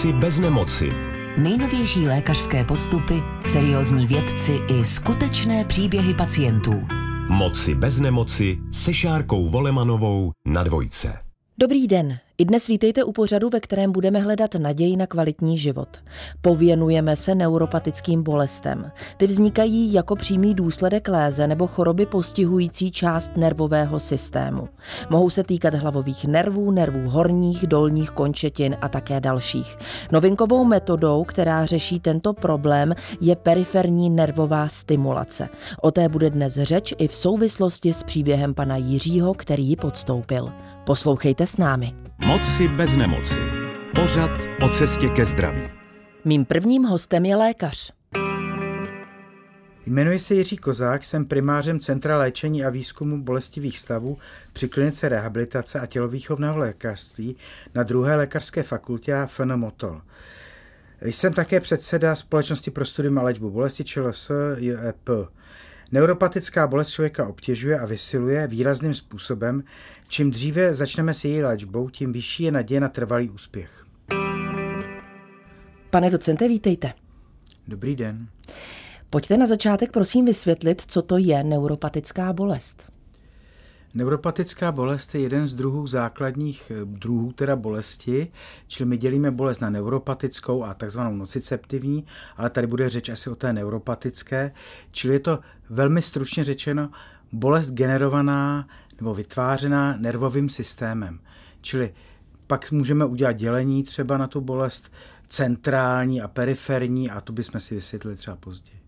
Moci bez nemoci. Nejnovější lékařské postupy, seriózní vědci i skutečné příběhy pacientů. Moci bez nemoci se Šárkou Volemanovou na dvojce. Dobrý den. I dnes vítejte u pořadu, ve kterém budeme hledat naději na kvalitní život. Pověnujeme se neuropatickým bolestem. Ty vznikají jako přímý důsledek léze nebo choroby postihující část nervového systému. Mohou se týkat hlavových nervů, nervů horních, dolních končetin a také dalších. Novinkovou metodou, která řeší tento problém, je periferní nervová stimulace. O té bude dnes řeč i v souvislosti s příběhem pana Jiřího, který ji podstoupil. Poslouchejte s námi. Moci bez nemoci. Pořad o cestě ke zdraví. Mým prvním hostem je lékař. Jmenuji se Jiří Kozák, jsem primářem Centra léčení a výzkumu bolestivých stavů při klinice rehabilitace a tělovýchovného lékařství na druhé lékařské fakultě a FN Motol. Jsem také předseda Společnosti pro studium a léčbu bolesti ČLS JEP. Neuropatická bolest člověka obtěžuje a vysiluje výrazným způsobem. Čím dříve začneme s její léčbou, tím vyšší je naděje na trvalý úspěch. Pane docente, vítejte. Dobrý den. Pojďte na začátek prosím vysvětlit, co to je neuropatická bolest. Neuropatická bolest je jeden z druhů základních eh, druhů teda bolesti, čili my dělíme bolest na neuropatickou a takzvanou nociceptivní, ale tady bude řeč asi o té neuropatické, čili je to velmi stručně řečeno bolest generovaná nebo vytvářená nervovým systémem. Čili pak můžeme udělat dělení třeba na tu bolest centrální a periferní a tu bychom si vysvětlili třeba později.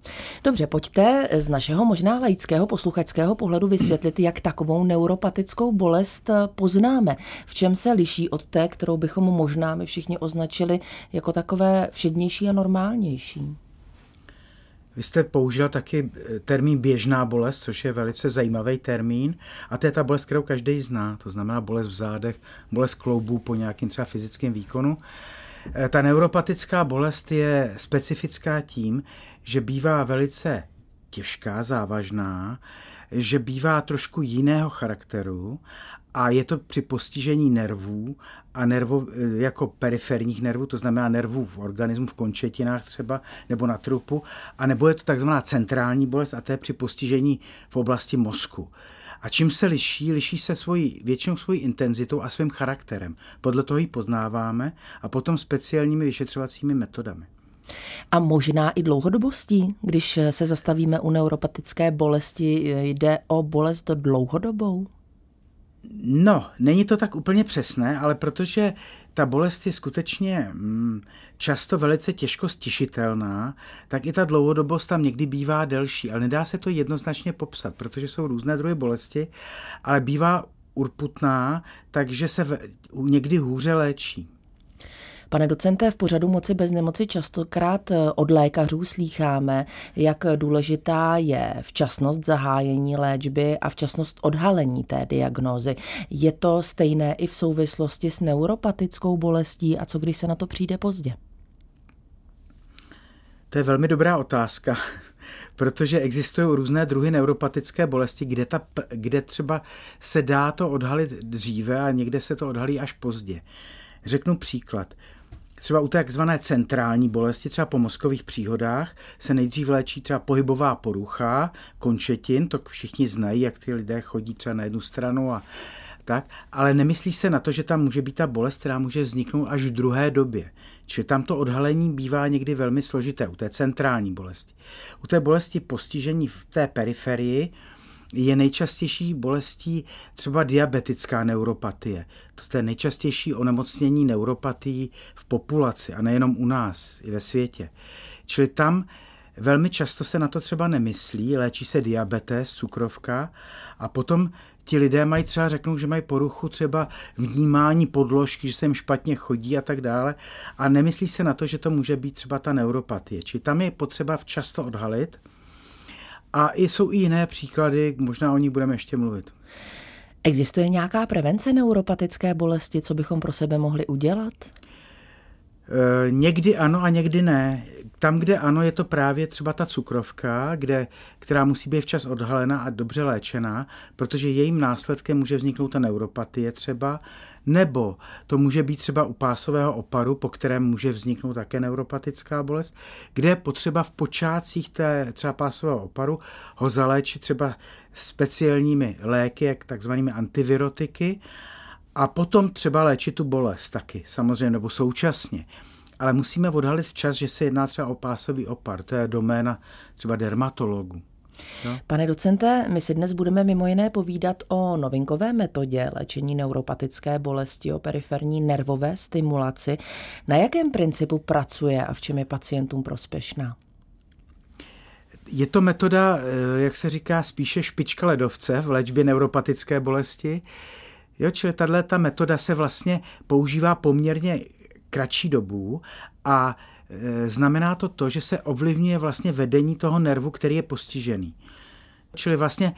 Dobře, pojďte z našeho možná laického posluchačského pohledu vysvětlit, jak takovou neuropatickou bolest poznáme. V čem se liší od té, kterou bychom možná my všichni označili jako takové všednější a normálnější? Vy jste použil taky termín běžná bolest, což je velice zajímavý termín. A to je ta bolest, kterou každý zná. To znamená bolest v zádech, bolest kloubů po nějakým třeba fyzickém výkonu. Eh, ta neuropatická bolest je specifická tím, že bývá velice těžká, závažná, že bývá trošku jiného charakteru a je to při postižení nervů a nervů eh, jako periferních nervů, to znamená nervů v organismu, v končetinách třeba, nebo na trupu, a nebo je to takzvaná centrální bolest a to je při postižení v oblasti mozku. A čím se liší? Liší se svojí, většinou svojí intenzitou a svým charakterem. Podle toho ji poznáváme a potom speciálními vyšetřovacími metodami. A možná i dlouhodobostí, když se zastavíme u neuropatické bolesti, jde o bolest dlouhodobou? No, není to tak úplně přesné, ale protože ta bolest je skutečně mm, často velice těžko stišitelná, tak i ta dlouhodobost tam někdy bývá delší, ale nedá se to jednoznačně popsat, protože jsou různé druhy bolesti, ale bývá urputná, takže se v, někdy hůře léčí. Pane docente, v pořadu Moci bez nemoci častokrát eh, od lékařů slýcháme, jak důležitá je včasnost zahájení léčby a včasnost odhalení té diagnózy. Je to stejné i v souvislosti s neuropatickou bolestí a co když se na to přijde pozdě? To je velmi dobrá otázka protože existují různé druhy neuropatické bolesti, kde, ta, kde třeba se dá to odhalit dříve a někde se to odhalí až pozdě. Řeknu příklad. Třeba u takzvané centrální bolesti, třeba po mozkových příhodách, se nejdřív léčí třeba pohybová porucha končetin, to všichni znají, jak ty lidé chodí třeba na jednu stranu a tak, ale nemyslí se na to, že tam může být ta bolest, která může vzniknout až v druhé době. Čili tam to odhalení bývá někdy velmi složité u té centrální bolesti. U té bolesti postižení v té periferii je nejčastější bolestí třeba diabetická neuropatie. To je nejčastější onemocnění neuropatií v populaci a nejenom u nás, i ve světě. Čili tam velmi často se na to třeba nemyslí, léčí se diabetes, cukrovka a potom ti lidé mají třeba řeknou, že mají poruchu třeba vnímání podložky, že se jim špatně chodí a tak dále a nemyslí se na to, že to může být třeba ta neuropatie. Či tam je potřeba včasto odhalit a jsou i jiné příklady, možná o nich budeme ještě mluvit. Existuje nějaká prevence neuropatické bolesti, co bychom pro sebe mohli udělat? Někdy ano a někdy ne. Tam, kde ano, je to právě třeba ta cukrovka, kde, která musí být včas odhalena a dobře léčená, protože jejím následkem může vzniknout ta neuropatie třeba, nebo to může být třeba u pásového oparu, po kterém může vzniknout také neuropatická bolest, kde je potřeba v počátcích té třeba pásového oparu ho zaléčit třeba speciálními léky, jak takzvanými antivirotiky, a potom třeba léčit tu bolest taky, samozřejmě, nebo současně ale musíme odhalit včas, že se jedná třeba o pásový opar. To je doména třeba dermatologů. No. Pane docente, my si dnes budeme mimo jiné povídat o novinkové metodě léčení neuropatické bolesti, o periferní nervové stimulaci. Na jakém principu pracuje a v čem je pacientům prospěšná? Je to metoda, eh, jak se říká, spíše špička ledovce v léčbě neuropatické bolesti. Jo, čili tato metoda se vlastně používá poměrně kratší dobu a e, znamená to to, že se ovlivňuje vlastně vedení toho nervu, který je postižený. Čili vlastně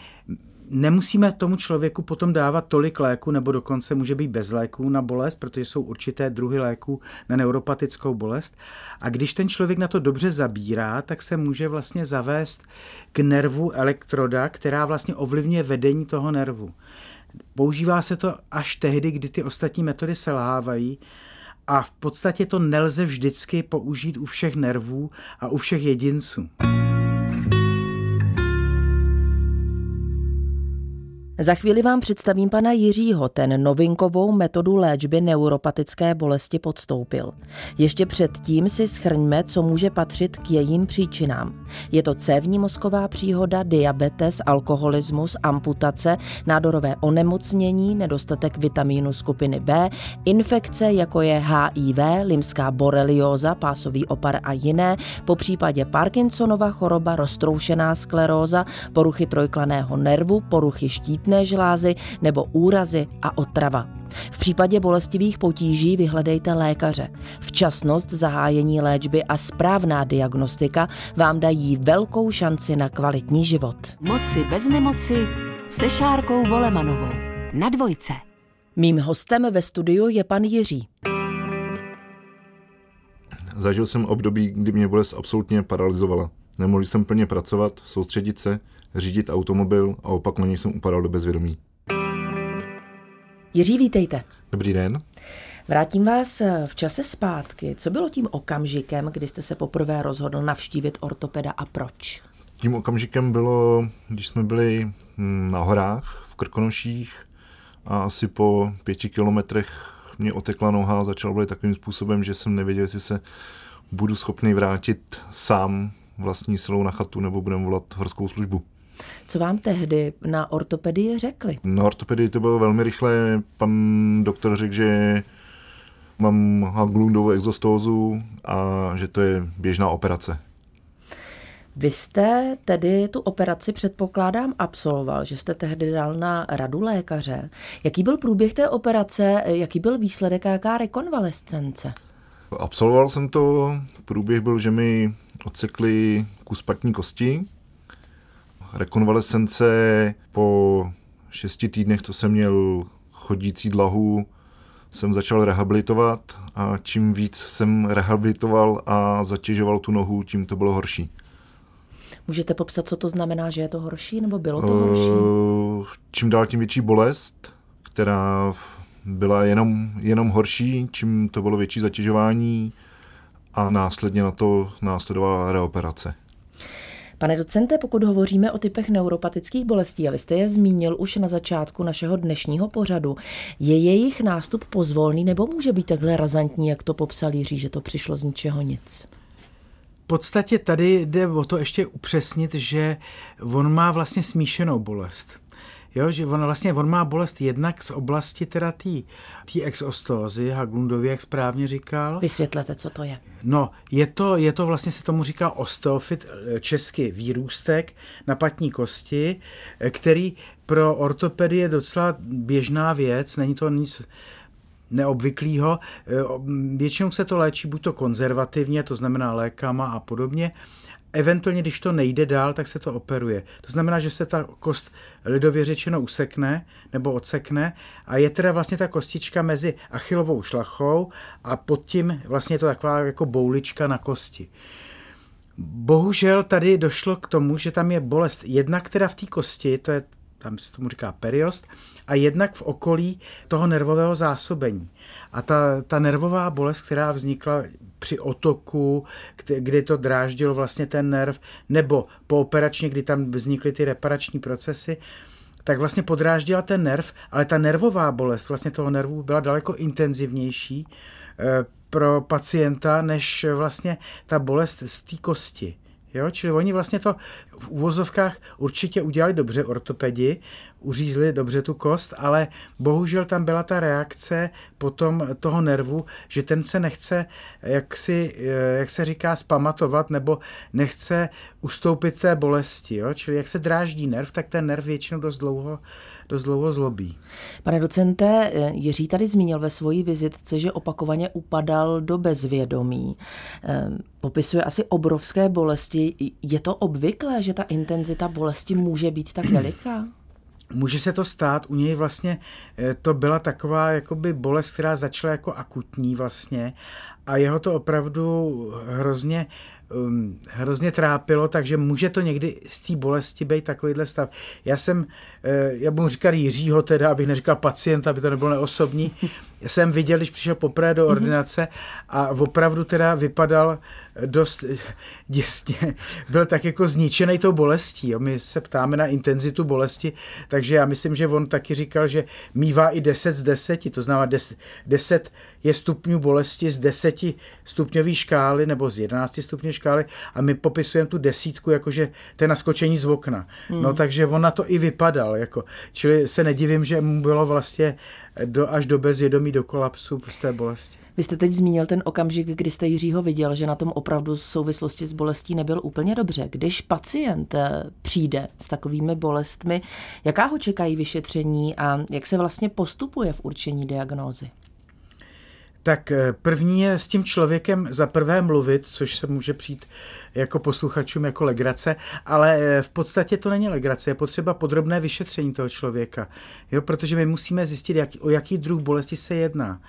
nemusíme tomu člověku potom dávat tolik léku, nebo dokonce může být bez léků na bolest, protože jsou určité druhy léků na neuropatickou bolest. A když ten člověk na to dobře zabírá, tak se může vlastně zavést k nervu elektroda, která vlastně ovlivňuje vedení toho nervu. Používá se to až tehdy, kdy ty ostatní metody selhávají a v podstatě to nelze vždycky použít u všech nervů a u všech jedinců. Za chvíli vám představím pana Jiřího, ten novinkovou metodu léčby neuropatické bolesti podstoupil. Ještě předtím si schrňme, co může patřit k jejím příčinám. Je to cévní mozková příhoda, diabetes, alkoholismus, amputace, nádorové onemocnění, nedostatek vitamínu skupiny B, infekce jako je HIV, limská borelióza, pásový opar a jiné, po případě Parkinsonova choroba, roztroušená skleróza, poruchy trojklaného nervu, poruchy štít štítné žlázy nebo úrazy a otrava. V případě bolestivých potíží vyhledejte lékaře. Včasnost zahájení léčby a správná diagnostika vám dají velkou šanci na kvalitní život. Moci bez nemoci se Šárkou Volemanovou. Na dvojce. Mým hostem ve studiu je pan Jiří. Zažil jsem období, kdy mě bolest absolutně paralizovala. Nemohl jsem plně pracovat, soustředit se, řídit automobil a opakovaně jsem upadal do bezvědomí. Jiří, vítejte. Dobrý den. Vrátím vás v čase zpátky. Co bylo tím okamžikem, kdy jste se poprvé rozhodl navštívit ortopeda a proč? Tím okamžikem bylo, když jsme byli na horách v Krkonoších a asi po pěti kilometrech mě otekla noha a začala být takovým způsobem, že jsem nevěděl, jestli se budu schopný vrátit sám vlastní silou na chatu nebo budeme volat horskou službu. Co vám tehdy na ortopedii řekli? Na ortopedii to bylo velmi rychle. Pan doktor řekl, že mám Haglundovou exostózu a že to je běžná operace. Vy jste tedy tu operaci, předpokládám, absolvoval, že jste tehdy dal na radu lékaře. Jaký byl průběh té operace, jaký byl výsledek a jaká rekonvalescence? Absolvoval jsem to. Průběh byl, že mi odsekli kus patní kosti, rekonvalescence po šesti týdnech, to jsem měl chodící dlahu, jsem začal rehabilitovat a čím víc jsem rehabilitoval a zatěžoval tu nohu, tím to bylo horší. Můžete popsat, co to znamená, že je to horší, nebo bylo to horší? Uh, čím dál tím větší bolest, která byla jenom, jenom horší, čím to bylo větší zatěžování a následně na to následovala reoperace. Pane docente, pokud hovoříme o typech neuropatických bolestí, a vy jste je zmínil už na začátku našeho dnešního pořadu, je jejich nástup pozvolný nebo může být takhle razantní, jak to popsal Jiří, že to přišlo z ničeho nic? V podstatě tady jde o to ještě upřesnit, že on má vlastně smíšenou bolest. Jo, že on vlastně on má bolest jednak z oblasti teda té exostózy, Haglundově, jak správně říkal. Vysvětlete, co to je. No, je to, je to vlastně se tomu říká osteofit, česky výrůstek na patní kosti, který pro ortopedii je docela běžná věc, není to nic neobvyklého. Většinou se to léčí buď to konzervativně, to znamená lékama a podobně, eventuálně, když to nejde dál, tak se to operuje. To znamená, že se ta kost lidově řečeno usekne nebo odsekne a je teda vlastně ta kostička mezi achilovou šlachou a pod tím vlastně je to taková jako boulička na kosti. Bohužel tady došlo k tomu, že tam je bolest jedna, která v té kosti, to je tam se tomu říká periost, a jednak v okolí toho nervového zásobení. A ta, ta nervová bolest, která vznikla při otoku, kdy to dráždilo vlastně ten nerv, nebo pooperačně, kdy tam vznikly ty reparační procesy, tak vlastně podráždila ten nerv, ale ta nervová bolest vlastně toho nervu byla daleko intenzivnější eh, pro pacienta, než vlastně ta bolest z té kosti. Jo? Čili oni vlastně to v úvozovkách určitě udělali dobře ortopedi, uřízli dobře tu kost, ale bohužel tam byla ta reakce potom toho nervu, že ten se nechce, jak, si, eh, jak se říká, spamatovat nebo nechce ustoupit té bolesti. Jo? Čili jak se dráždí nerv, tak ten nerv většinou dost dlouho dost dlouho zlobí. Pane docente, eh, Jiří tady zmínil ve svojí vizitce, že opakovaně upadal do bezvědomí. Eh, popisuje asi obrovské bolesti. Je to obvyklé, že ta intenzita bolesti může být tak veliká? Může se to stát, u něj vlastně eh, to byla taková jakoby bolest, která začala jako akutní vlastně a jeho to opravdu hrozně um, hrozně trápilo, takže může to někdy z té bolesti být takovýhle stav. Já jsem, uh, já budu říkat Jiřího teda, abych neříkal pacient, aby to nebylo neosobní, jsem viděl, když přišel poprvé do mhm. ordinace a opravdu teda vypadal dost děsně, byl tak jako zničený tou bolestí. Jo. My se ptáme na intenzitu bolesti, takže já myslím, že on taky říkal, že mývá i 10 z 10, to znamená 10, 10 je stupňů bolesti z 10 stupňové škály nebo z 11 stupňů škály a my popisujeme tu desítku, jakože to je naskočení z okna. Hmm. No takže on na to i vypadal, jako, čili se nedivím, že mu bylo vlastně do, až do bezvědomí, do kolapsu z té bolesti. Vy jste teď zmínil ten okamžik, kdy jste Jiřího viděl, že na tom opravdu v souvislosti s bolestí nebyl úplně dobře. Když pacient eh, přijde s takovými bolestmi, jaká ho čekají vyšetření a jak se vlastně postupuje v určení diagnózy? Tak eh, první je s tím člověkem za prvé mluvit, což se může přijít jako posluchačům jako legrace, ale eh, v podstatě to není legrace, je potřeba podrobné vyšetření toho člověka, jo, protože my musíme zjistit, jak, o jaký druh bolesti se jedná.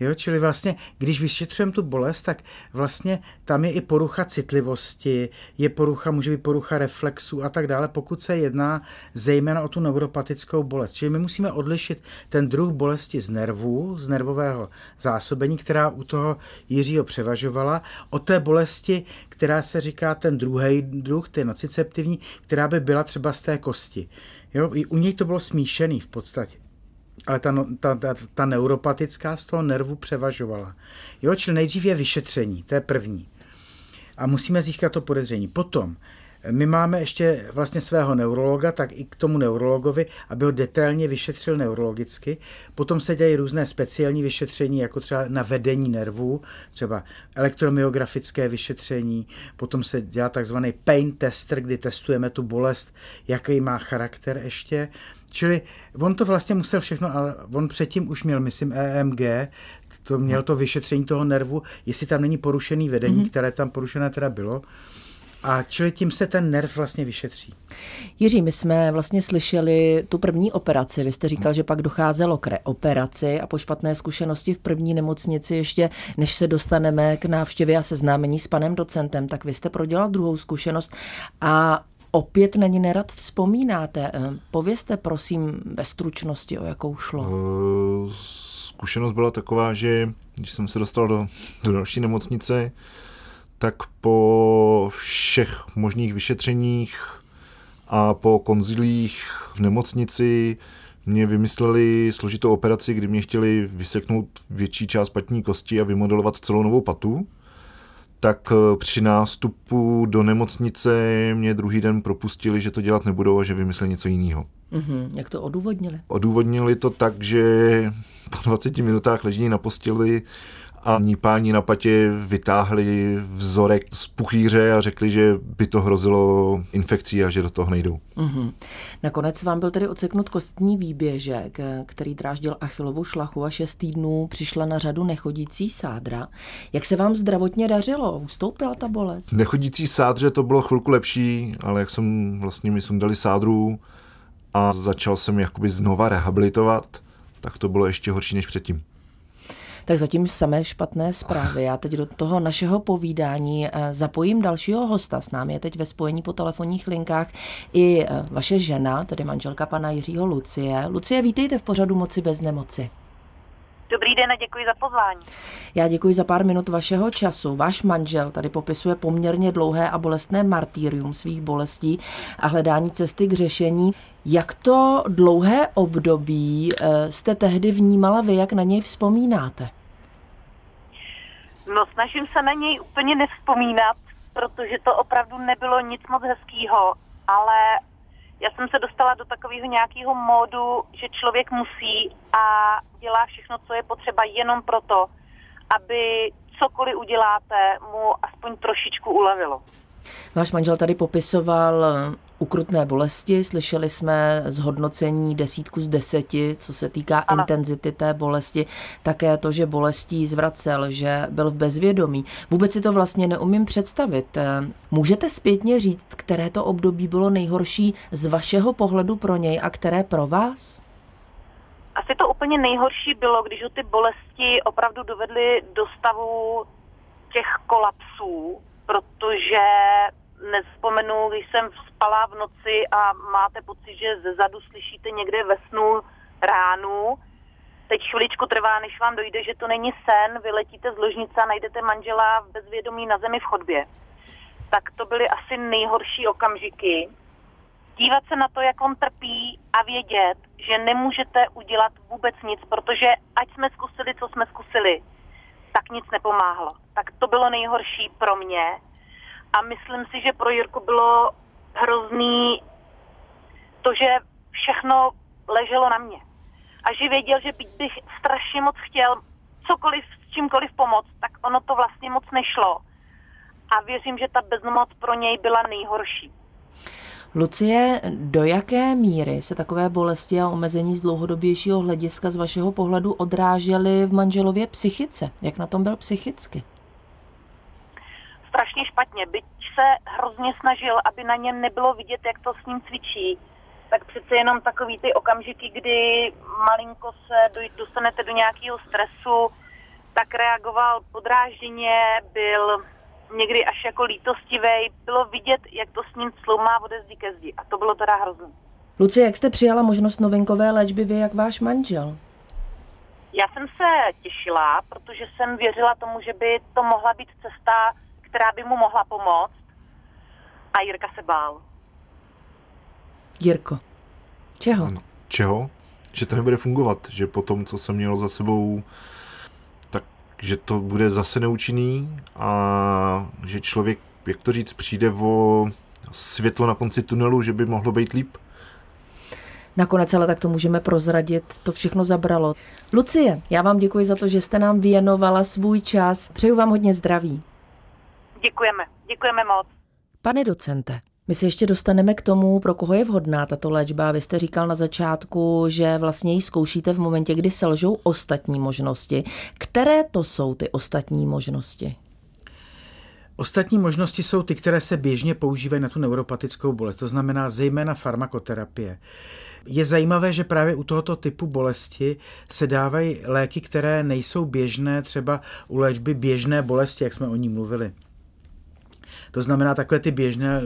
Jo, čili vlastně, když vyšetřujeme tu bolest, tak vlastně tam je i porucha citlivosti, je porucha, může být porucha reflexu a tak dále, pokud se jedná zejména o tu neuropatickou bolest. Čili my musíme odlišit ten druh bolesti z nervů, z nervového zásobení, která u toho Jiřího převažovala, od té bolesti, která se říká ten druhý druh, ten nociceptivní, která by byla třeba z té kosti. Jo, i u něj to bylo smíšený v podstatě ale ta, no, ta, ta, ta neuropatická z toho nervu převažovala. Jo, čili nejdřív je vyšetření, to je první. A musíme získat to podezření. Potom, my máme ještě vlastně svého neurologa, tak i k tomu neurologovi, aby ho detailně vyšetřil neurologicky. Potom se dějí různé speciální vyšetření, jako třeba na vedení nervů, třeba elektromyografické vyšetření, potom se dělá takzvaný pain tester, kdy testujeme tu bolest, jaký má charakter ještě. Čili on to vlastně musel všechno, ale on předtím už měl, myslím, EMG, to měl to vyšetření toho nervu, jestli tam není porušený vedení, mm-hmm. které tam porušené teda bylo. A čili tím se ten nerv vlastně vyšetří. Jiří, my jsme vlastně slyšeli tu první operaci. Vy jste říkal, že pak docházelo k reoperaci a po špatné zkušenosti v první nemocnici ještě, než se dostaneme k návštěvě a seznámení s panem docentem, tak vy jste prodělal druhou zkušenost a opět na ní nerad vzpomínáte. Eh, povězte prosím ve stručnosti, o jakou šlo. Eh, zkušenost byla taková, že když jsem se dostal do, do další nemocnice, tak po všech možných vyšetřeních a po konzilích v nemocnici mě vymysleli složitou operaci, kdy mě chtěli vyseknout větší část patní kosti a vymodelovat celou novou patu tak eh, při nástupu do nemocnice mě druhý den propustili, že to dělat nebudou a že vymysleli něco jiného. Mm-hmm. Jak to odůvodnili? Odůvodnili to tak, že po 20 minutách ležení na posteli a nípání na patě vytáhli vzorek z puchýře a řekli, že by to hrozilo infekcí a že do toho nejdou. Mm-hmm. Nakonec vám byl tedy oceknut kostní výběžek, který dráždil achilovou šlachu a šest týdnů přišla na řadu nechodící sádra. Jak se vám zdravotně dařilo? Ustoupila ta bolest? Nechodící sádře to bylo chvilku lepší, ale jak jsem vlastně mi sundali sádru a začal jsem jakoby znova rehabilitovat, tak to bylo ještě horší než předtím. Tak zatím samé špatné zprávy. Já teď do toho našeho povídání eh, zapojím dalšího hosta. S námi je teď ve spojení po telefonních linkách i eh, vaše žena, tedy manželka pana Jiřího Lucie. Lucie, vítejte v pořadu Moci bez nemoci. Dobrý den a děkuji za pozvání. Já děkuji za pár minut vašeho času. Váš manžel tady popisuje poměrně dlouhé a bolestné martýrium svých bolestí a hledání cesty k řešení. Jak to dlouhé období eh, jste tehdy vnímala vy, jak na něj vzpomínáte? No, snažím se na něj úplně nevzpomínat, protože to opravdu nebylo nic moc hezkého, ale já jsem se dostala do takového nějakého módu, že člověk musí a dělá všechno, co je potřeba jenom proto, aby cokoliv uděláte, mu aspoň trošičku ulevilo. Váš manžel tady popisoval ukrutné bolesti. Slyšeli jsme zhodnocení desítku z deseti, co se týká ano. intenzity té bolesti. Také to, že bolestí zvracel, že byl v bezvědomí. Vůbec si to vlastně neumím představit. Můžete zpětně říct, které to období bylo nejhorší z vašeho pohledu pro něj a které pro vás? Asi to úplně nejhorší bylo, když ho ty bolesti opravdu dovedly do stavu těch kolapsů, protože nespomenu, když jsem spala v noci a máte pocit, že ze zadu slyšíte někde ve snu ránu. Teď chviličku trvá, než vám dojde, že to není sen, vyletíte z ložnice a najdete manžela v bezvědomí na zemi v chodbě. Tak to byly asi nejhorší okamžiky. Dívat se na to, jak on trpí a vědět, že nemůžete udělat vůbec nic, protože ať jsme zkusili, co jsme zkusili, tak nic nepomáhlo. Tak to bylo nejhorší pro mě a myslím si, že pro Jirku bylo hrozný to, že všechno leželo na mě. A že věděl, že byť bych strašně moc chtěl cokoliv, s čímkoliv pomoct, tak ono to vlastně moc nešlo. A věřím, že ta bezmoc pro něj byla nejhorší. Lucie, do jaké míry se takové bolesti a omezení z dlouhodobějšího hlediska z vašeho pohledu odrážely v manželově psychice? Jak na tom byl psychicky? Strašně špatně. Byť se hrozně snažil, aby na něm nebylo vidět, jak to s ním cvičí, tak přece jenom takový ty okamžiky, kdy malinko se dostanete do nějakého stresu, tak reagoval podrážděně, byl někdy až jako lítostivý. Bylo vidět, jak to s ním sloumá ode zdi ke zdi. A to bylo teda hrozné. Lucie, jak jste přijala možnost novinkové léčby vy, jak váš manžel? Já jsem se těšila, protože jsem věřila tomu, že by to mohla být cesta která by mu mohla pomoct. A Jirka se bál. Jirko, čeho? Ano. Čeho? Že to nebude fungovat, že po tom, co jsem měl za sebou, tak že to bude zase neúčinný a že člověk, jak to říct, přijde o světlo na konci tunelu, že by mohlo být líp. Nakonec ale tak to můžeme prozradit, to všechno zabralo. Lucie, já vám děkuji za to, že jste nám věnovala svůj čas. Přeju vám hodně zdraví. Děkujeme, děkujeme moc. Pane docente, my se ještě dostaneme k tomu, pro koho je vhodná tato léčba. Vy jste říkal na začátku, že vlastně ji zkoušíte v momentě, kdy selžou ostatní možnosti. Které to jsou ty ostatní možnosti? Ostatní možnosti jsou ty, které se běžně používají na tu neuropatickou bolest, to znamená zejména farmakoterapie. Je zajímavé, že právě u tohoto typu bolesti se dávají léky, které nejsou běžné, třeba u léčby běžné bolesti, jak jsme o ní mluvili. To znamená takové ty běžné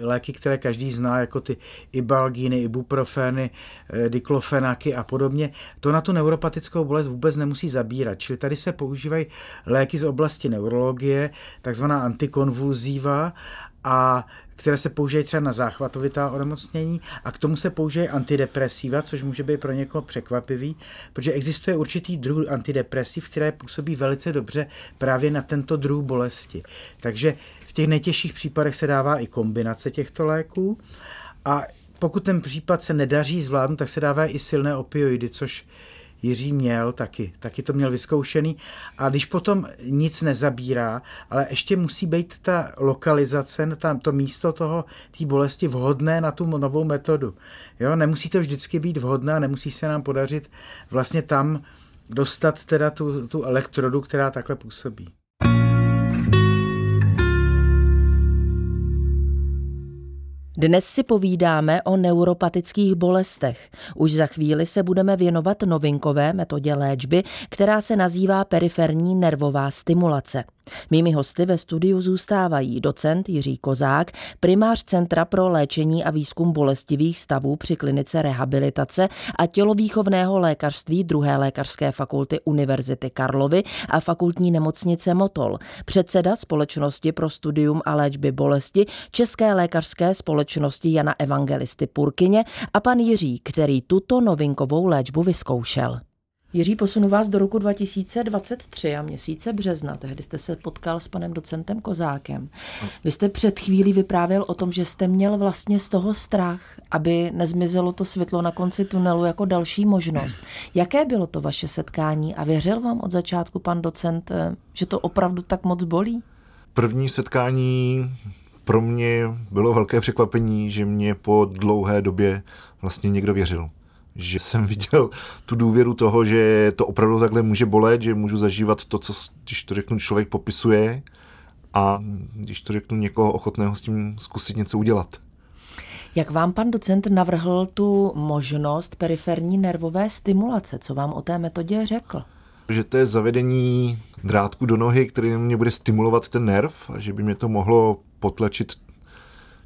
léky, které každý zná, jako ty ibalgíny, ibuprofeny, eh, diklofenaky a podobně, to na tu neuropatickou bolest vůbec nemusí zabírat. Čili tady se používají léky z oblasti neurologie, takzvaná antikonvulzíva a které se používají třeba na záchvatovitá onemocnění a k tomu se používají antidepresiva, což může být pro někoho překvapivý, protože existuje určitý druh antidepresiv, které působí velice dobře právě na tento druh bolesti. Takže v těch nejtěžších případech se dává i kombinace těchto léků a pokud ten případ se nedaří zvládnout, tak se dává i silné opioidy, což Jiří měl taky, taky to měl vyzkoušený. A když potom nic nezabírá, ale ještě musí být ta lokalizace, tam to místo toho, té bolesti vhodné na tu novou metodu. Jo, nemusí to vždycky být vhodné, nemusí se nám podařit vlastně tam dostat teda tu, tu elektrodu, která takhle působí. Dnes si povídáme o neuropatických bolestech. Už za chvíli se budeme věnovat novinkové metodě léčby, která se nazývá periferní nervová stimulace. Mými hosty ve studiu zůstávají docent Jiří Kozák, primář Centra pro léčení a výzkum bolestivých stavů při klinice rehabilitace a tělovýchovného lékařství druhé lékařské fakulty Univerzity Karlovy a fakultní nemocnice Motol, předseda Společnosti pro studium a léčby bolesti České lékařské společnosti Jana Evangelisty Purkyně a pan Jiří, který tuto novinkovou léčbu vyzkoušel. Jiří, posunu vás do roku 2023 a měsíce března. Tehdy jste se potkal s panem docentem Kozákem. Vy jste před chvílí vyprávěl o tom, že jste měl vlastně z toho strach, aby nezmizelo to světlo na konci tunelu jako další možnost. Jaké bylo to vaše setkání a věřil vám od začátku pan docent, eh, že to opravdu tak moc bolí? První setkání pro mě bylo velké překvapení, že mě po dlouhé době vlastně někdo věřil že jsem viděl tu důvěru toho, že to opravdu takhle může bolet, že můžu zažívat to, co, když to řeknu, člověk popisuje a když to řeknu někoho ochotného s tím zkusit něco udělat. Jak vám pan docent navrhl tu možnost periferní nervové stimulace? Co vám o té metodě řekl? Že to je zavedení drátku do nohy, který mě bude stimulovat ten nerv a že by mě to mohlo potlačit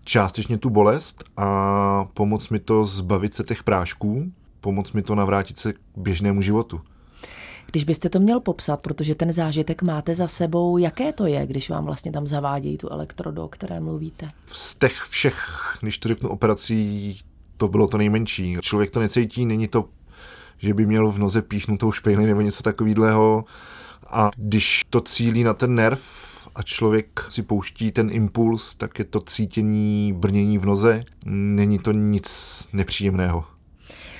částečně tu bolest a pomoct mi to zbavit se těch prášků, pomoct mi to navrátit se k běžnému životu. Když byste to měl popsat, protože ten zážitek máte za sebou, jaké to je, když vám vlastně tam zavádějí tu elektrodu, o které mluvíte? Z těch všech, když to řeknu, operací, to bylo to nejmenší. Člověk to necítí, není to, že by měl v noze píchnutou špejli nebo něco takového. A když to cílí na ten nerv, a člověk si pouští ten impuls, tak je to cítění, brnění v noze. Není to nic nepříjemného.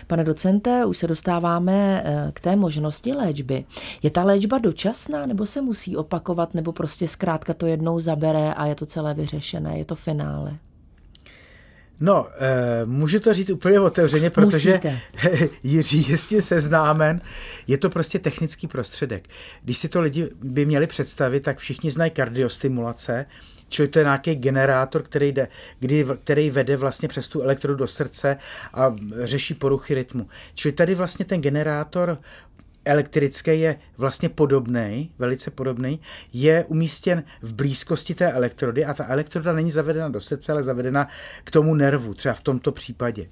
Pane docente, už se dostáváme eh, k té možnosti léčby. Je ta léčba dočasná, nebo se musí opakovat, nebo prostě zkrátka to jednou zabere a je to celé vyřešené, je to finále? No, e, můžu to říct úplně otevřeně, protože Musíte. Jiří je s tím seznámen. Je to prostě technický prostředek. Když si to lidi by měli představit, tak všichni znají kardiostimulace, čili to je nějaký generátor, který, jde, kdy, který vede vlastně přes tu elektrodu do srdce a řeší poruchy rytmu. Čili tady vlastně ten generátor elektrický je vlastně podobný, velice podobný, je umístěn v blízkosti té elektrody a ta elektroda není zavedena do srdce, ale zavedena k tomu nervu, třeba v tomto případě.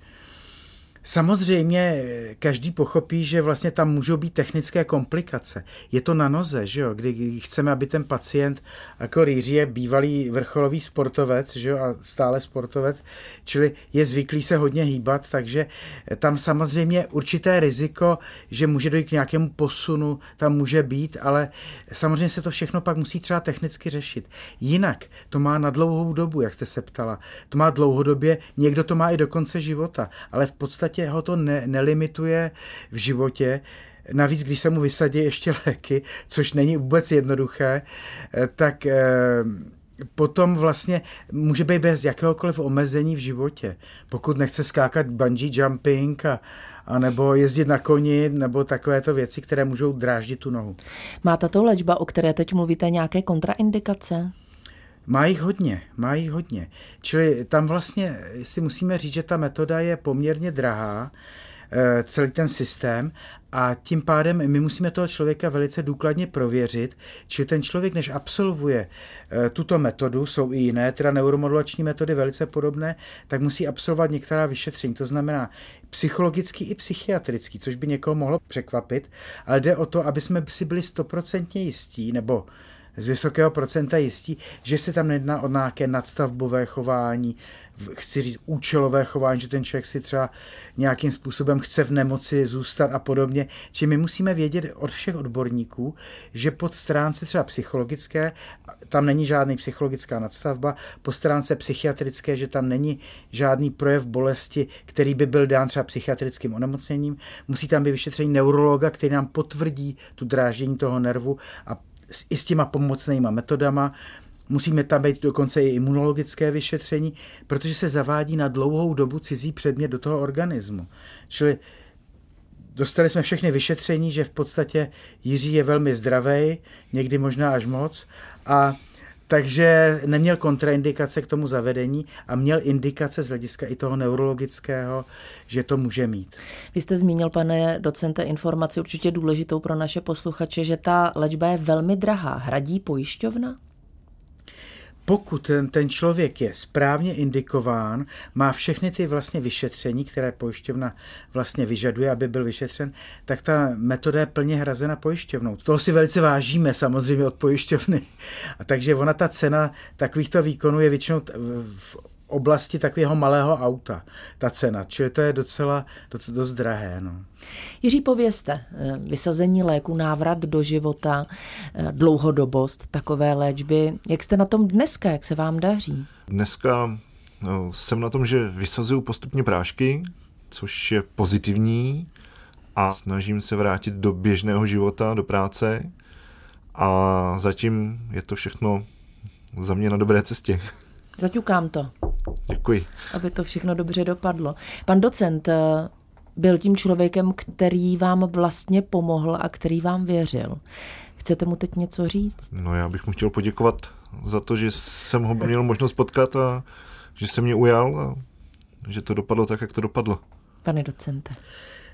Samozřejmě každý pochopí, že vlastně tam můžou být technické komplikace. Je to na noze, že jo? Kdy chceme, aby ten pacient, jako Rýří je bývalý vrcholový sportovec že jo? a stále sportovec, čili je zvyklý se hodně hýbat, takže tam samozřejmě určité riziko, že může dojít k nějakému posunu, tam může být, ale samozřejmě se to všechno pak musí třeba technicky řešit. Jinak to má na dlouhou dobu, jak jste se ptala. To má dlouhodobě, někdo to má i do konce života, ale v podstatě podstatě ho to ne, nelimituje v životě. Navíc, když se mu vysadí ještě léky, což není vůbec jednoduché, eh, tak eh, potom vlastně může být bez jakéhokoliv omezení v životě. Pokud nechce skákat bungee jumping a, a nebo jezdit na koni, nebo takovéto věci, které můžou dráždit tu nohu. Má tato léčba, o které teď mluvíte, nějaké kontraindikace? Má jich hodně, má jich hodně. Čili tam vlastně si musíme říct, že ta metoda je poměrně drahá, eh, celý ten systém a tím pádem my musíme toho člověka velice důkladně prověřit, či ten člověk, než absolvuje eh, tuto metodu, jsou i jiné, teda neuromodulační metody velice podobné, tak musí absolvovat některá vyšetření. To znamená psychologický i psychiatrický, což by někoho mohlo překvapit, ale jde o to, aby jsme si byli stoprocentně jistí, nebo z vysokého procenta jistí, že se tam nejedná o nějaké nadstavbové chování, chci říct účelové chování, že ten člověk si třeba nějakým způsobem chce v nemoci zůstat a podobně. Či my musíme vědět od všech odborníků, že pod stránce třeba psychologické, tam není žádný psychologická nadstavba, po stránce psychiatrické, že tam není žádný projev bolesti, který by byl dán třeba psychiatrickým onemocněním. Musí tam být vyšetření neurologa, který nám potvrdí tu dráždění toho nervu a i s těma pomocnýma metodama. Musíme tam být dokonce i imunologické vyšetření, protože se zavádí na dlouhou dobu cizí předmět do toho organismu. Čili dostali jsme všechny vyšetření, že v podstatě Jiří je velmi zdravý, někdy možná až moc, a takže neměl kontraindikace k tomu zavedení a měl indikace z hlediska i toho neurologického, že to může mít. Vy jste zmínil, pane docente, informaci určitě důležitou pro naše posluchače, že ta léčba je velmi drahá. Hradí pojišťovna? Pokud ten, ten člověk je správně indikován, má všechny ty vlastně vyšetření, které pojišťovna vlastně vyžaduje, aby byl vyšetřen, tak ta metoda je plně hrazena pojišťovnou. Toho si velice vážíme samozřejmě od pojišťovny. A takže ona ta cena takovýchto výkonů je většinou v oblasti takového malého auta, ta cena. Čili to je docela dost, dost drahé. No. Jiří, povězte, eh, vysazení léku, návrat do života, eh, dlouhodobost takové léčby. Jak jste na tom dneska, jak se vám daří? Dneska no, jsem na tom, že vysazuju postupně prášky, což je pozitivní a snažím se vrátit do běžného života, do práce a zatím je to všechno za mě na dobré cestě. Zaťukám to. Děkuji. Aby to všechno dobře dopadlo. Pan docent eh, byl tím člověkem, který vám vlastně pomohl a který vám věřil. Chcete mu teď něco říct? No já bych mu chtěl poděkovat za to, že jsem ho měl možnost potkat a že se mě ujal a že to dopadlo tak, jak to dopadlo. Pane docente.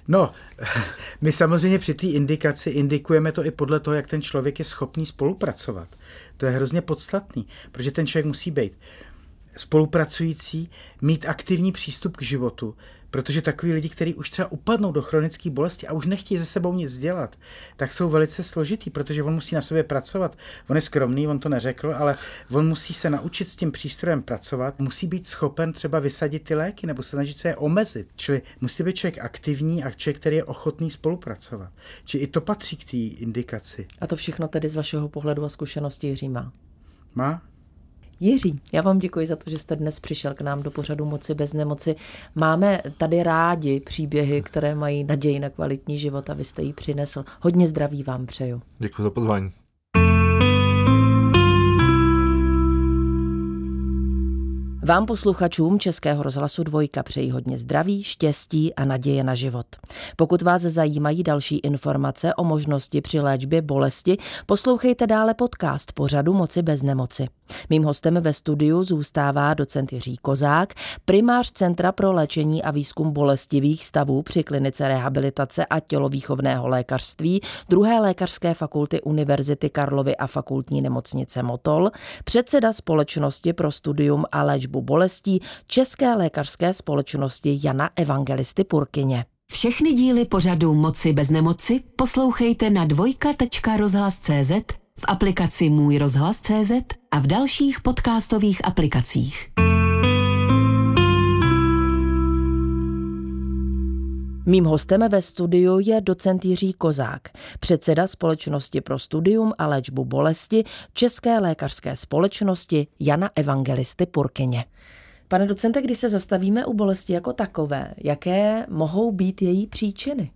No, my samozřejmě při té indikaci indikujeme to i podle toho, jak ten člověk je schopný spolupracovat. To je hrozně podstatný, protože ten člověk musí být spolupracující mít aktivní přístup k životu, protože takový lidi, kteří už třeba upadnou do chronické bolesti a už nechtějí ze sebou nic dělat, tak jsou velice složitý, protože on musí na sobě pracovat. On je skromný, on to neřekl, ale on musí se naučit s tím přístrojem pracovat, musí být schopen třeba vysadit ty léky nebo se snažit se je omezit. Čili musí být člověk aktivní a člověk, který je ochotný spolupracovat. Čili i to patří k té indikaci. A to všechno tedy z vašeho pohledu a zkušenosti Jiří má? Má? Jiří, já vám děkuji za to, že jste dnes přišel k nám do pořadu Moci bez nemoci. Máme tady rádi příběhy, které mají naději na kvalitní život a vy jste ji přinesl. Hodně zdraví vám přeju. Děkuji za pozvání. Vám posluchačům Českého rozhlasu Dvojka přeji hodně zdraví, štěstí a naděje na život. Pokud vás zajímají další informace o možnosti při léčbě bolesti, poslouchejte dále podcast pořadu Moci bez nemoci. Mým hostem ve studiu zůstává docent Jiří Kozák, primář Centra pro léčení a výzkum bolestivých stavů při klinice rehabilitace a tělovýchovného lékařství druhé lékařské fakulty Univerzity Karlovy a fakultní nemocnice Motol, předseda Společnosti pro studium a léčbu bolestí České lékařské společnosti Jana Evangelisty Purkyně. Všechny díly pořadu Moci bez nemoci poslouchejte na dvojka.rozhlas.cz v aplikaci Můj rozhlas.cz a v dalších podcastových aplikacích. Mým hostem ve studiu je docent Jiří Kozák, předseda Společnosti pro studium a léčbu bolesti České lékařské společnosti Jana Evangelisty Purkyně. Pane docente, když se zastavíme u bolesti jako takové, jaké mohou být její příčiny?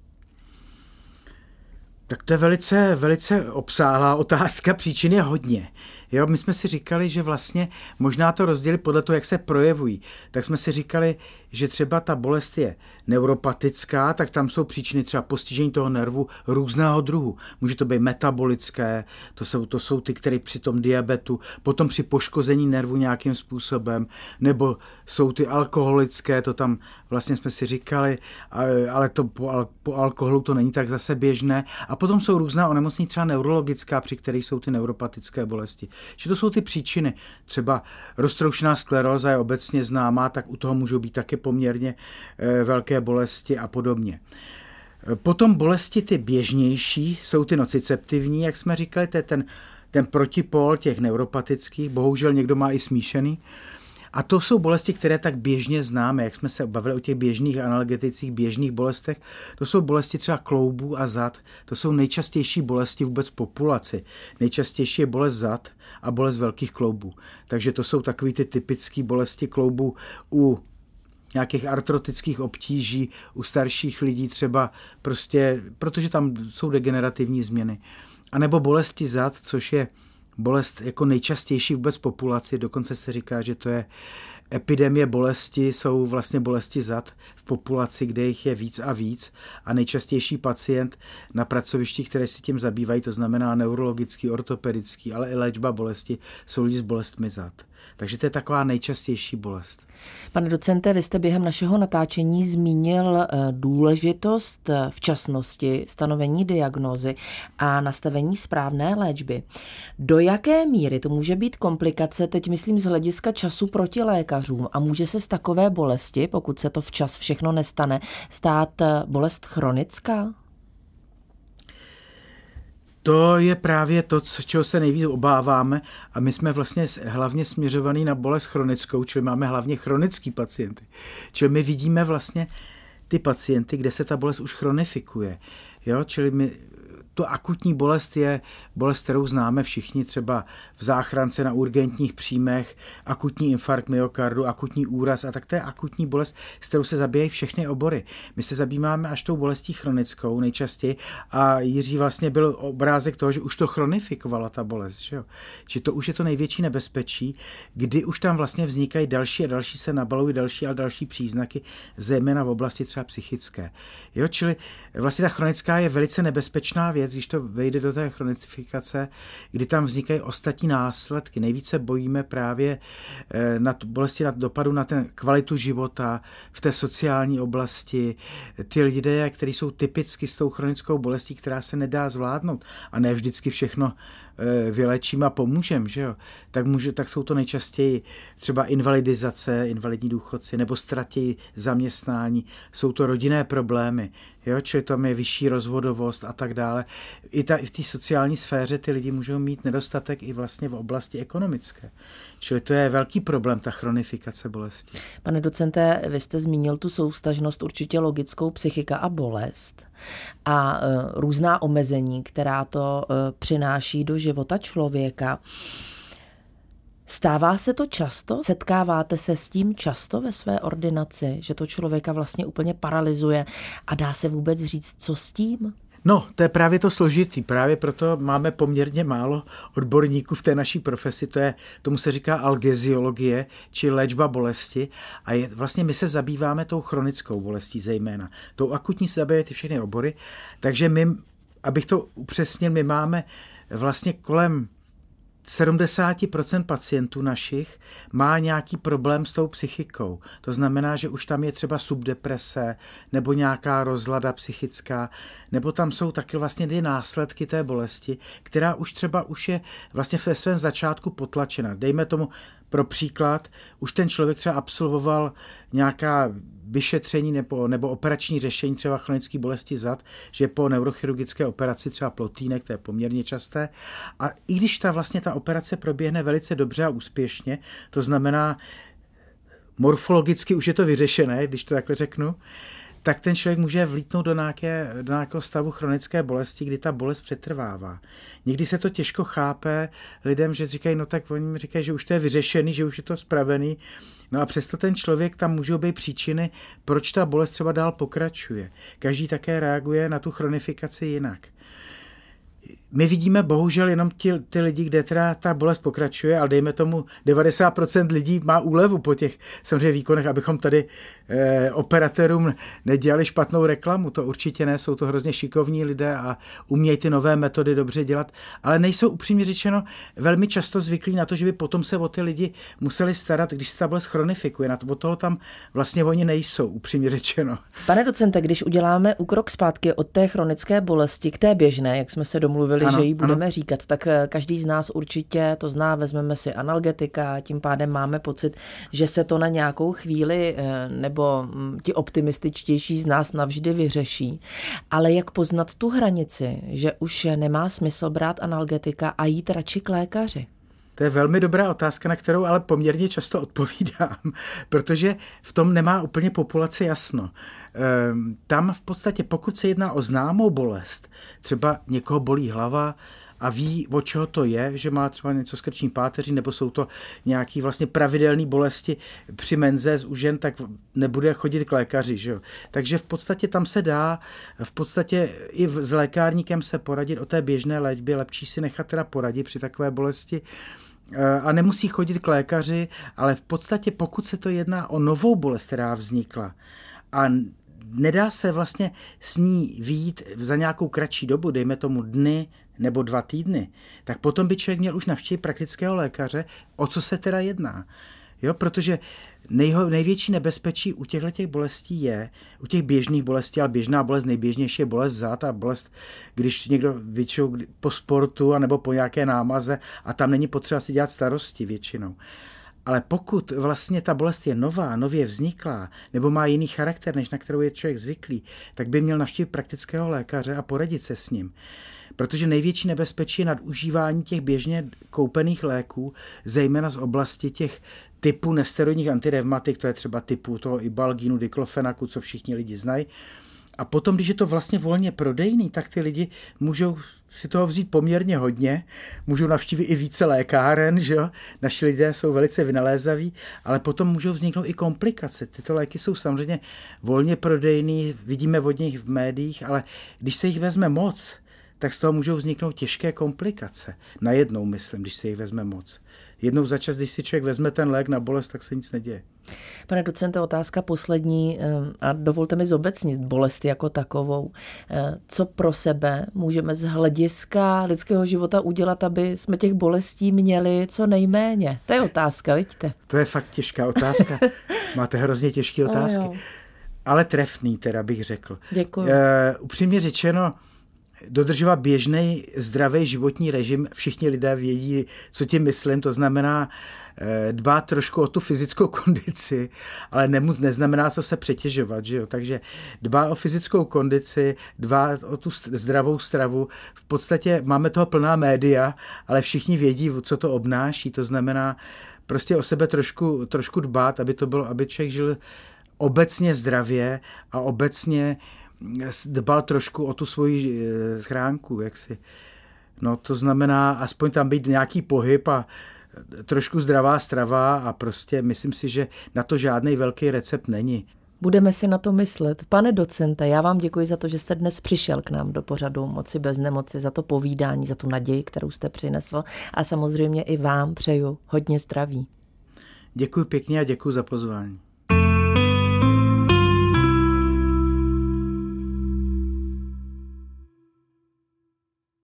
Tak to je velice, velice obsáhlá otázka, příčin je hodně. Jo, my jsme si říkali, že vlastně možná to rozdělit podle toho, jak se projevují. Tak jsme si říkali, že třeba ta bolest je neuropatická, tak tam jsou příčiny třeba postižení toho nervu různého druhu. Může to být metabolické, to jsou, to jsou ty, které při tom diabetu, potom při poškození nervu nějakým způsobem, nebo jsou ty alkoholické, to tam vlastně jsme si říkali, ale to po, po alkoholu to není tak zase běžné. A potom jsou různá onemocnění, třeba neurologická, při kterých jsou ty neuropatické bolesti. Že to jsou ty příčiny. Třeba roztroušená skleróza je obecně známá, tak u toho můžou být také poměrně eh, velké bolesti a podobně. Potom bolesti ty běžnější jsou ty nociceptivní, jak jsme říkali, to je ten ten protipol těch neuropatických, bohužel někdo má i smíšený, a to jsou bolesti, které tak běžně známe, jak jsme se bavili o těch běžných analgetických, běžných bolestech. To jsou bolesti třeba kloubů a zad. To jsou nejčastější bolesti vůbec populaci. Nejčastější je bolest zad a bolest velkých kloubů. Takže to jsou takové ty typické bolesti kloubů u nějakých artrotických obtíží u starších lidí třeba prostě, protože tam jsou degenerativní změny. A nebo bolesti zad, což je bolest jako nejčastější vůbec populaci, dokonce se říká, že to je epidemie bolesti, jsou vlastně bolesti zad v populaci, kde jich je víc a víc a nejčastější pacient na pracovišti, které si tím zabývají, to znamená neurologický, ortopedický, ale i léčba bolesti, jsou lidi s bolestmi zad. Takže to je taková nejčastější bolest. Pane docente, vy jste během našeho natáčení zmínil eh, důležitost eh, včasnosti, stanovení diagnózy a nastavení správné léčby. Do jaké míry to může být komplikace, teď myslím z hlediska času proti lékařům a může se z takové bolesti, pokud se to včas všechno nestane, stát eh, bolest chronická? To je právě to, čeho se nejvíc obáváme a my jsme vlastně hlavně směřovaný na bolest chronickou, čili máme hlavně chronický pacienty. Čili my vidíme vlastně ty pacienty, kde se ta bolest už chronifikuje. Jo? Čili my to akutní bolest je bolest, kterou známe všichni třeba v záchrance na urgentních příjmech, akutní infarkt myokardu, akutní úraz a tak to je akutní bolest, s kterou se zabíjejí všechny obory. My se zabýváme až tou bolestí chronickou nejčastěji a Jiří vlastně byl obrázek toho, že už to chronifikovala ta bolest. Že, jo? že to už je to největší nebezpečí, kdy už tam vlastně vznikají další a další se nabalují další a další příznaky, zejména v oblasti třeba psychické. Jo? Čili vlastně ta chronická je velice nebezpečná věc, věc, když to vejde do té chronifikace, kdy tam vznikají ostatní následky. Nejvíce bojíme právě eh, na bolesti, na dopadu na ten kvalitu života v té sociální oblasti. Ty lidé, kteří jsou typicky s tou chronickou bolestí, která se nedá zvládnout a ne vždycky všechno vylečím a pomůžem, že jo, tak, může, tak jsou to nejčastěji třeba invalidizace, invalidní důchodci, nebo ztratí zaměstnání, jsou to rodinné problémy, jo, čili tam je vyšší rozvodovost a tak dále. I, ta, i v té sociální sféře ty lidi můžou mít nedostatek i vlastně v oblasti ekonomické. Čili to je velký problém, ta chronifikace bolesti. Pane docente, vy jste zmínil tu soustažnost určitě logickou psychika a bolest a e, různá omezení, která to e, přináší do života člověka. Stává se to často? Setkáváte se s tím často ve své ordinaci, že to člověka vlastně úplně paralyzuje a dá se vůbec říct, co s tím? No, to je právě to složitý. Právě proto máme poměrně málo odborníků v té naší profesi. To je, tomu se říká algeziologie, či léčba bolesti. A je, vlastně my se zabýváme tou chronickou bolestí zejména. Tou akutní se zabývají ty všechny obory. Takže my, abych to upřesnil, my máme vlastně kolem 70% pacientů našich má nějaký problém s tou psychikou. To znamená, že už tam je třeba subdeprese nebo nějaká rozlada psychická, nebo tam jsou taky vlastně ty následky té bolesti, která už třeba už je vlastně ve svém začátku potlačena. Dejme tomu pro příklad, už ten člověk třeba absolvoval nějaká vyšetření nebo, nebo operační řešení třeba chronické bolesti zad, že po neurochirurgické operaci třeba plotínek, to je poměrně časté. A i když ta vlastně ta operace proběhne velice dobře a úspěšně, to znamená, morfologicky už je to vyřešené, když to takhle řeknu, tak ten člověk může vlítnout do, nějaké, do nějakého stavu chronické bolesti, kdy ta bolest přetrvává. Někdy se to těžko chápe lidem, že říkají, no tak oni mi říkají, že už to je vyřešený, že už je to spravený. No a přesto ten člověk, tam můžou být příčiny, proč ta bolest třeba dál pokračuje. Každý také reaguje na tu chronifikaci jinak my vidíme bohužel jenom ti, ty lidi, kde teda ta bolest pokračuje, ale dejme tomu 90% lidí má úlevu po těch samozřejmě výkonech, abychom tady eh, operatérům nedělali špatnou reklamu. To určitě ne, jsou to hrozně šikovní lidé a umějí ty nové metody dobře dělat, ale nejsou upřímně řečeno velmi často zvyklí na to, že by potom se o ty lidi museli starat, když se ta bolest chronifikuje. Na to, od toho tam vlastně oni nejsou, upřímně řečeno. Pane docente, když uděláme úkrok zpátky od té chronické bolesti k té běžné, jak jsme se domluvili, řekli, ano, že ji budeme ano. říkat, tak eh, každý z nás určitě to zná, vezmeme si analgetika, tím pádem máme pocit, že se to na nějakou chvíli eh, nebo hm, ti optimističtější z nás navždy vyřeší. Ale jak poznat tu hranici, že už nemá smysl brát analgetika a jít radši k lékaři? To je velmi dobrá otázka, na kterou ale poměrně často odpovídám, protože v tom nemá úplně populace jasno. Ehm, tam v podstatě, pokud se jedná o známou bolest, třeba někoho bolí hlava, a ví, o čeho to je, že má třeba něco s krční páteří, nebo jsou to nějaké vlastně pravidelné bolesti při menze z užen, tak nebude chodit k lékaři. Že jo? Takže v podstatě tam se dá, v podstatě i s lékárníkem se poradit o té běžné léčbě, lepší si nechat teda poradit při takové bolesti a nemusí chodit k lékaři, ale v podstatě pokud se to jedná o novou bolest, která vznikla a nedá se vlastně s ní výjít za nějakou kratší dobu, dejme tomu dny nebo dva týdny, tak potom by člověk měl už navštívit praktického lékaře, o co se teda jedná. Jo, protože nejho, největší nebezpečí u těchto těch bolestí je, u těch běžných bolestí, ale běžná bolest, nejběžnější je bolest zad a bolest, když někdo většinou po sportu nebo po nějaké námaze a tam není potřeba si dělat starosti většinou. Ale pokud vlastně ta bolest je nová, nově vzniklá, nebo má jiný charakter, než na kterou je člověk zvyklý, tak by měl navštívit praktického lékaře a poradit se s ním. Protože největší nebezpečí je nadužívání těch běžně koupených léků, zejména z oblasti těch typů nesteroidních antirevmatik, to je třeba typu toho ibalginu, diklofenaku, co všichni lidi znají. A potom, když je to vlastně volně prodejný, tak ty lidi můžou si toho vzít poměrně hodně, můžou navštívit i více lékáren, že jo? naši lidé jsou velice vynalézaví, ale potom můžou vzniknout i komplikace. Tyto léky jsou samozřejmě volně prodejný, vidíme od nich v médiích, ale když se jich vezme moc, tak z toho můžou vzniknout těžké komplikace. Najednou, myslím, když se jich vezme moc. Jednou za čas, když si člověk vezme ten lék na bolest, tak se nic neděje. Pane docente, otázka poslední eh, a dovolte mi zobecnit bolest jako takovou. Eh, co pro sebe můžeme z hlediska lidského života udělat, aby jsme těch bolestí měli co nejméně? To je otázka, vidíte? To je fakt těžká otázka. Máte hrozně těžké otázky. Ale trefný, teda bych řekl. Děkuji. Uh, upřímně řečeno, dodržovat běžný zdravý životní režim. Všichni lidé vědí, co tím myslím. To znamená eh, dbát trošku o tu fyzickou kondici, ale nemus, neznamená to se přetěžovat. Že jo? Takže dbát o fyzickou kondici, dbát o tu zdravou stravu. V podstatě máme toho plná média, ale všichni vědí, co to obnáší. To znamená prostě o sebe trošku, trošku dbát, aby to bylo, aby člověk žil obecně zdravě a obecně dbal trošku o tu svoji eh, schránku, jak si. No to znamená aspoň tam být nějaký pohyb a trošku zdravá strava a prostě myslím si, že na to žádný velký recept není. Budeme si na to myslet. Pane docente, já vám děkuji za to, že jste dnes přišel k nám do pořadu Moci bez nemoci, za to povídání, za tu naději, kterou jste přinesl a samozřejmě i vám přeju hodně zdraví. Děkuji pěkně a děkuji za pozvání.